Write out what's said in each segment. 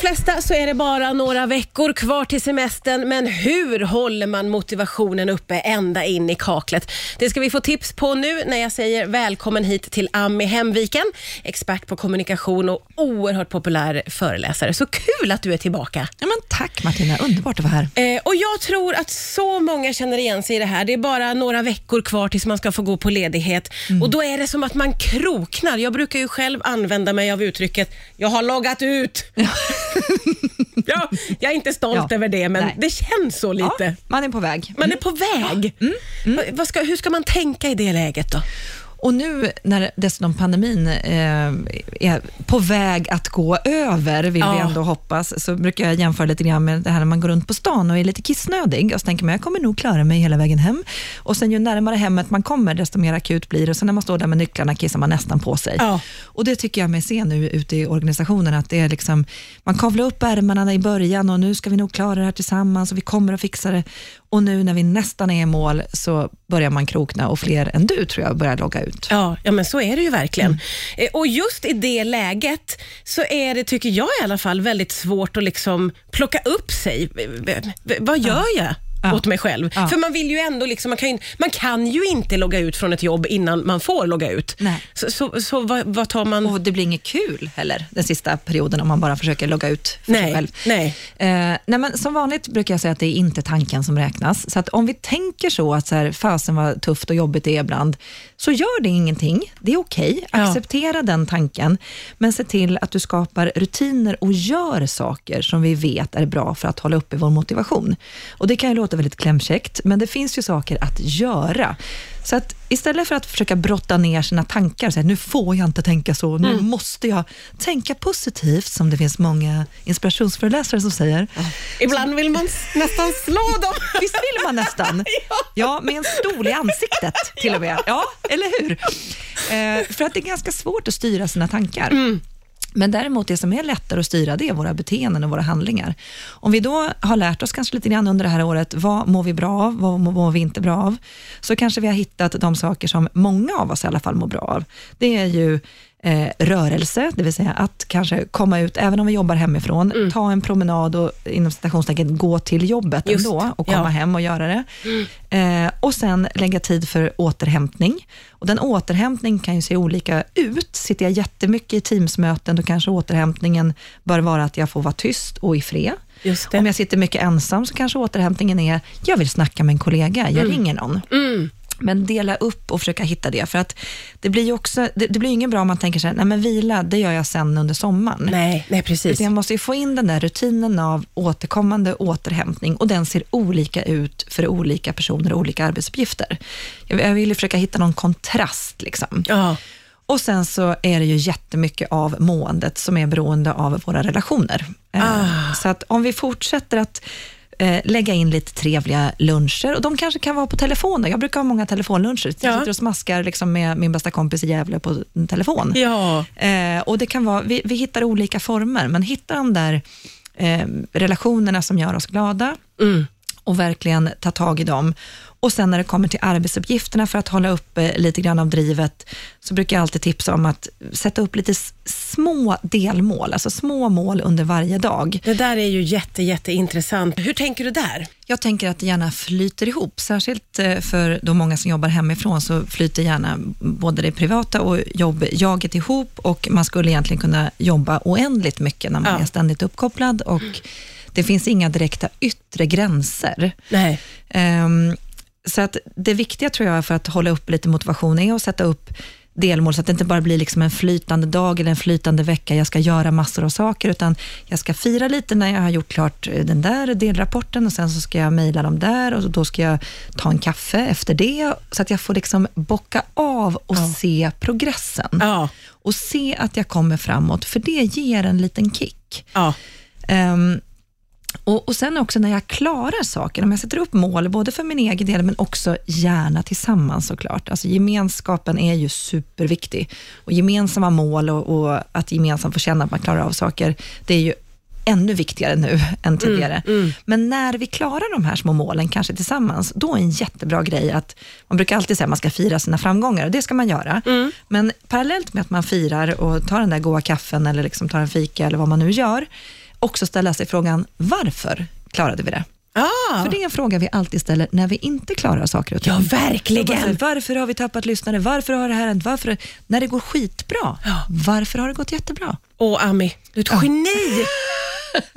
flesta så är det bara några veckor kvar till semestern, men hur håller man motivationen uppe ända in i kaklet? Det ska vi få tips på nu när jag säger välkommen hit till Ami Hemviken, expert på kommunikation och oerhört populär föreläsare. Så kul att du är tillbaka. Ja, men tack Martina, underbart att vara här. Eh, och Jag tror att så många känner igen sig i det här. Det är bara några veckor kvar tills man ska få gå på ledighet och då är det som att man kroknar. Jag brukar ju själv använda mig av uttrycket “jag har loggat ut”. ja, jag är inte stolt Ja. över det, men Nej. det känns så lite. Ja, man är på väg. Man är på väg. Va- Vad ska, hur ska man tänka i det läget då? Och nu när dessutom pandemin eh, är på väg att gå över, vill vi Ja. ändå hoppas, så brukar jag jämföra lite grann med det här när man går runt på stan och är lite kissnödig och så tänker man, jag kommer nog klara mig hela vägen hem. Och sen ju närmare hemmet man kommer, desto mer akut blir det. Och sen när man står där med nycklarna kissar man nästan på sig. Ja. Och det tycker jag mig se nu ute i organisationen, att det är liksom, man kavlar upp ärmarna i början och nu ska vi nog klara det här tillsammans och vi kommer att fixa det. Och nu när vi nästan är i mål så börjar man krokna och fler än du tror jag börjar logga ut. Ja, ja men så är det ju verkligen. Eh, Och just i det läget så är det, tycker jag i alla fall, väldigt svårt att liksom plocka upp sig. Vad gör jag? Ja. åt mig själv. Ja. För man vill ju ändå, liksom, man, kan ju, man kan ju inte logga ut från ett jobb innan man får logga ut. Nej. Så, så, så vad, vad tar man? Och det blir inget kul heller den sista perioden om man bara försöker logga ut för sig nej, själv. nej. Eh, nej men som vanligt brukar jag säga att det är inte tanken som räknas. Så att om vi tänker så att så här, fasen vad tufft och jobbigt det är ibland, så gör det ingenting. Det är okej. Ja. Acceptera den tanken, men se till att du skapar rutiner och gör saker som vi vet är bra för att hålla uppe vår motivation. Och Det kan ju låta väldigt klämkäckt, men det finns ju saker att göra. Så att istället för att försöka brotta ner sina tankar, och säga nu får jag inte tänka så, nu måste jag tänka positivt, som det finns många inspirationsföreläsare som säger. Ibland vill man nästan slå dem. Visst vill man nästan? Ja, med en stol i ansiktet till och med. Ja, eller hur? Eh, för att det är ganska svårt att styra sina tankar. Men däremot det som är lättare att styra, det är våra beteenden och våra handlingar. Om vi då har lärt oss kanske lite grann under det här året, vad mår vi bra av, vad mår vi inte bra av? Så kanske vi har hittat de saker som många av oss i alla fall mår bra av. Det är ju eh, rörelse, det vill säga att kanske komma ut, även om vi jobbar hemifrån, ta en promenad och inom citationstecken gå till jobbet Just, ändå och komma ja. hem och göra det. Eh, och sen lägga tid för återhämtning. Och den återhämtning kan ju se olika ut. Sitter jag jättemycket i Teamsmöten, då kanske återhämtningen bör vara att jag får vara tyst och i fred. Om jag sitter mycket ensam så kanske återhämtningen är, jag vill snacka med en kollega, jag ringer någon. Mm. Men dela upp och försöka hitta det, för att det blir ju också, det, det blir ingen bra om man tänker så här, nej men vila, det gör jag sen under sommaren. Nej, nej precis. Jag måste ju få in den där rutinen av återkommande återhämtning och den ser olika ut för olika personer och olika arbetsuppgifter. Jag jag vill ju försöka hitta någon kontrast. Liksom. Ja. Och sen så är det ju jättemycket av måendet som är beroende av våra relationer. Eh, Ah. Så att om vi fortsätter att eh, lägga in lite trevliga luncher, och de kanske kan vara på telefonen. Jag brukar ha många telefonluncher. Jag Ja. sitter och smaskar liksom med min bästa kompis i Gävle på en telefon. Ja. Eh, och det kan vara, vi, vi hittar olika former, men hitta de där eh, relationerna som gör oss glada Mm. och verkligen ta tag i dem. Och sen när det kommer till arbetsuppgifterna för att hålla upp eh, lite grann av drivet, så brukar jag alltid tipsa om att sätta upp lite små delmål, alltså små mål under varje dag. Det där är ju jätte, jätteintressant. Hur tänker du där? Jag tänker att det gärna flyter ihop, särskilt eh, för de många som jobbar hemifrån, så flyter gärna både det privata och jobbjaget ihop och man skulle egentligen kunna jobba oändligt mycket när man Ja. är ständigt uppkopplad och det finns inga direkta yttre gränser. Nej. Ehm, så att det viktiga tror jag för att hålla upp lite motivation är att sätta upp delmål, så att det inte bara blir liksom en flytande dag eller en flytande vecka, jag ska göra massor av saker, utan jag ska fira lite när jag har gjort klart eh, den där delrapporten och sen så ska jag mejla dem där och då ska jag ta en kaffe efter det, så att jag får liksom bocka av och Ja. se progressen. Ja. Och se att jag kommer framåt, för det ger en liten kick. Ja. Ehm, och, och sen också när jag klarar saker, om jag sätter upp mål, både för min egen del, men också gärna tillsammans såklart. Alltså gemenskapen är ju superviktig. Och gemensamma mål och, och att gemensamt få känna att man klarar av saker, det är ju ännu viktigare nu än tidigare. mm. Men när vi klarar de här små målen, kanske tillsammans, då är en jättebra grej att, man brukar alltid säga att man ska fira sina framgångar, och det ska man göra. Mm. Men parallellt med att man firar och tar den där goa kaffen, eller liksom tar en fika, eller vad man nu gör, också ställa sig frågan, varför klarade vi det? Ah, För det är en fråga vi alltid ställer när vi inte klarar saker och ting. ja, verkligen. säger, Varför har vi tappat lyssnare? Varför har det här hänt? Varför? När det går skitbra, Ja. varför har det gått jättebra? Åh, Ami, du är ett geni.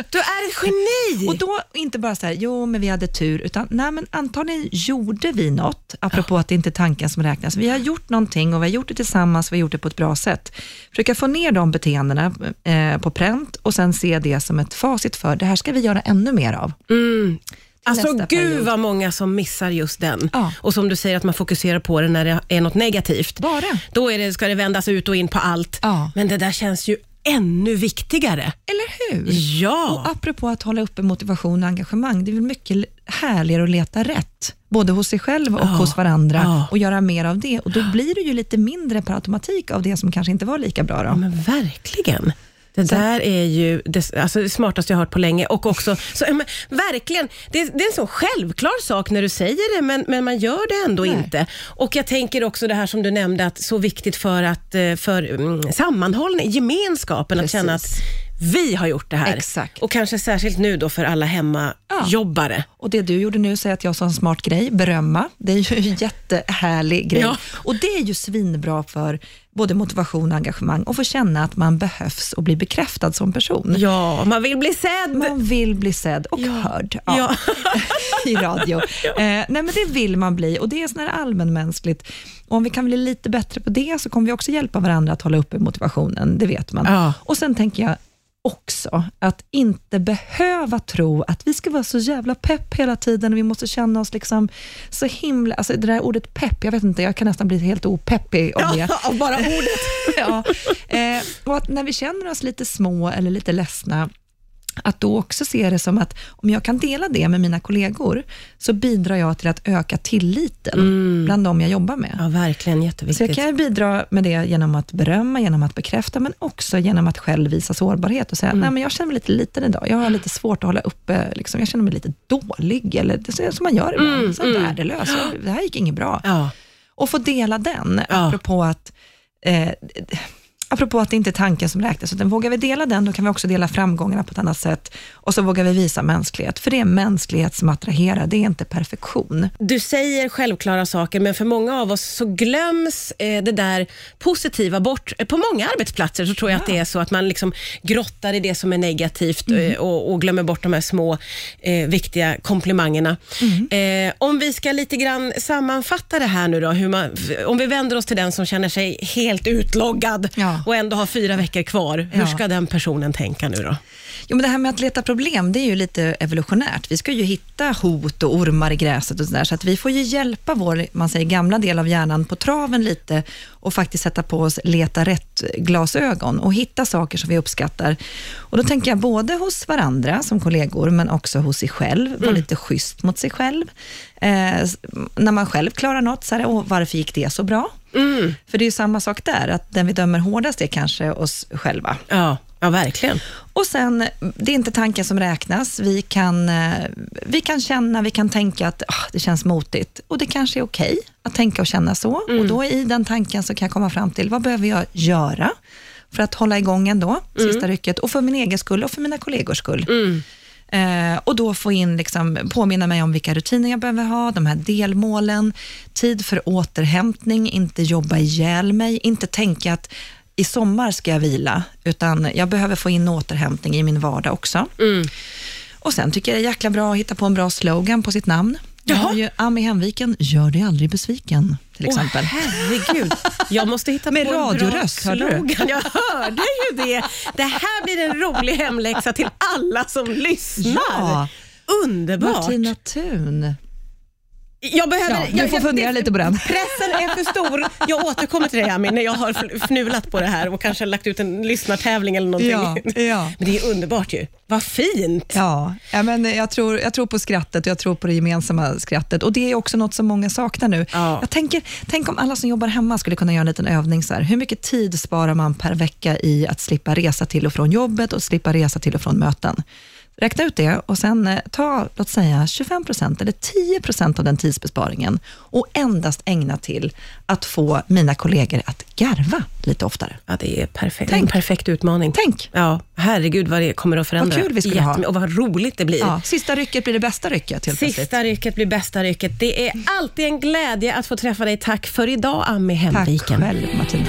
Du är ett geni. Och då inte bara så här, jo men vi hade tur, utan nej men antagligen gjorde vi något, apropå att det inte är tanken som räknas. Vi har gjort någonting och vi har gjort det tillsammans, vi har gjort det på ett bra sätt. Försöka få ner de beteendena eh, på pränt och sen se det som ett facit för, det här ska vi göra ännu mer av. Mm. Alltså gud period. vad många som missar just den. Ja. Och som du säger att man fokuserar på det när det är något negativt. Bara. Då är det, ska det vändas ut och in på allt. Ja. Men det där känns ju ännu viktigare. Eller hur? Ja. Och apropå att hålla uppe motivation och engagemang, det är väl mycket härligare att leta rätt, både hos sig själv och Ja. hos varandra Ja. och göra mer av det. Och då blir det ju lite mindre per automatik av det som kanske inte var lika bra. Då. Men verkligen. Det där är ju det, alltså det smartaste jag har hört på länge. Och också, så, men, verkligen, det, det är en så självklar sak när du säger det, men, men man gör det ändå Nej. inte. Och Jag tänker också det här som du nämnde, att så viktigt för, att, eh, för mm, sammanhållning, gemenskapen, Precis. att känna att vi har gjort det här. Exakt. Och kanske särskilt nu då för alla hemmajobbare. Och det du gjorde nu, säger att jag sa en smart grej, berömma. Det är ju en jättehärlig grej. Ja. Och det är ju svinbra för både motivation och engagemang och få känna att man behövs och bli bekräftad som person. Ja, man vill bli sedd. Man vill bli sedd och Ja. hörd Ja. i radio. Eh, nej men det vill man bli och det är sån här allmänmänskligt. Och om vi kan bli lite bättre på det så kommer vi också hjälpa varandra att hålla uppe motivationen, det vet man. Ja. Och sen tänker jag också att inte behöva tro att vi ska vara så jävla pepp hela tiden och vi måste känna oss liksom så himla, alltså det där ordet pepp, jag vet inte, jag kan nästan bli helt opeppig av det. Ja, bara ordet. ja. eh, och att när vi känner oss lite små eller lite ledsna, att då också se det som att om jag kan dela det med mina kollegor, så bidrar jag till att öka tilliten bland de jag jobbar med. Ja, verkligen Så jätteviktigt. jag kan bidra med det genom att berömma, genom att bekräfta, men också genom att själv visa sårbarhet och säga, Mm. nej men jag känner mig lite liten idag. Jag har lite svårt att hålla uppe, liksom, jag känner mig lite dålig, eller det är som man gör ibland. Mm, så mm. värdelös, det här gick inget bra. Ja. Och få dela den, Ja. apropå att eh, Apropå att det inte är tanken som räknas, utan vågar vi dela den, då kan vi också dela framgångarna på ett annat sätt. Och så vågar vi visa mänsklighet, för det är mänsklighet som attraherar, det är inte perfektion. Du säger självklara saker, men för många av oss så glöms eh, det där positiva bort. Eh, På många arbetsplatser så tror jag att det är så att man liksom grottar i det som är negativt eh, och, och glömmer bort de här små eh, viktiga komplimangerna. Eh, om vi ska lite grann sammanfatta det här nu då, man, om vi vänder oss till den som känner sig helt utloggad Ja. Och ändå har fyra veckor kvar. Hur ska den personen tänka nu då? Jo, men det här med att leta problem, det är ju lite evolutionärt. Vi ska ju hitta hot och ormar i gräset och sådär, så att vi får ju hjälpa vår man säger, gamla del av hjärnan på traven lite och faktiskt sätta på oss leta rätt-glasögon och hitta saker som vi uppskattar. Och då tänker jag både hos varandra som kollegor, men också hos sig själv. Vara lite schysst mot sig själv. Eh, när man själv klarar något, så här, varför gick det så bra? För det är ju samma sak där, att den vi dömer hårdast är kanske oss själva. Ja, ja verkligen. Och sen, det är inte tanken som räknas. Vi kan, eh, vi kan känna, vi kan tänka att ah, det känns motigt. Och det kanske är okej att tänka och känna så. Och då i den tanken så kan jag komma fram till, vad behöver jag göra för att hålla igång ändå, sista rycket. Och för min egen skull och för mina kollegors skull. Eh, och då få in, liksom, påminna mig om vilka rutiner jag behöver ha, de här delmålen, tid för återhämtning, inte jobba ihjäl mig, inte tänka att i sommar ska jag vila, utan jag behöver få in återhämtning i min vardag också. Och sen tycker jag det är jäkla bra att hitta på en bra slogan på sitt namn. Jag har ju Ami Hemviken, gör dig aldrig besviken, till exempel. Åh, herregud. Jag måste hitta Med på en radioröst, hörde du? Jag hörde ju det. Det här blir en rolig hemläxa till alla som lyssnar. Ja. Underbart. Martina Thun. Jag behöver, Ja, du får jag, fundera lite på den. Pressen är för stor. Jag återkommer till dig Ami, när jag har fnulat på det här och kanske lagt ut en lyssnartävling eller någonting. Ja, ja. Men det är underbart ju. Vad fint. Ja, ja men jag, tror, jag tror på skrattet och jag tror på det gemensamma skrattet. Och Det är också något som många saknar nu. Ja. Jag tänker, tänk om alla som jobbar hemma skulle kunna göra en liten övning. Så här. Hur mycket tid sparar man per vecka i att slippa resa till och från jobbet och slippa resa till och från möten? Räkna ut det och sen eh, ta, låt säga 25 eller 10% av den tidsbesparingen och endast ägna till att få mina kollegor att garva lite oftare. Ja, det är perfekt. Tänk. En perfekt utmaning. Tänk! Ja, herregud vad det kommer att förändra. Vad kul vi skulle ha. Jättemycket. Och vad roligt det blir. Ja, sista rycket blir det bästa rycket helt plötsligt. Sista rycket blir bästa rycket. Det är alltid en glädje att få träffa dig. Tack för idag, Ami Tack Hemviken. själv Martina.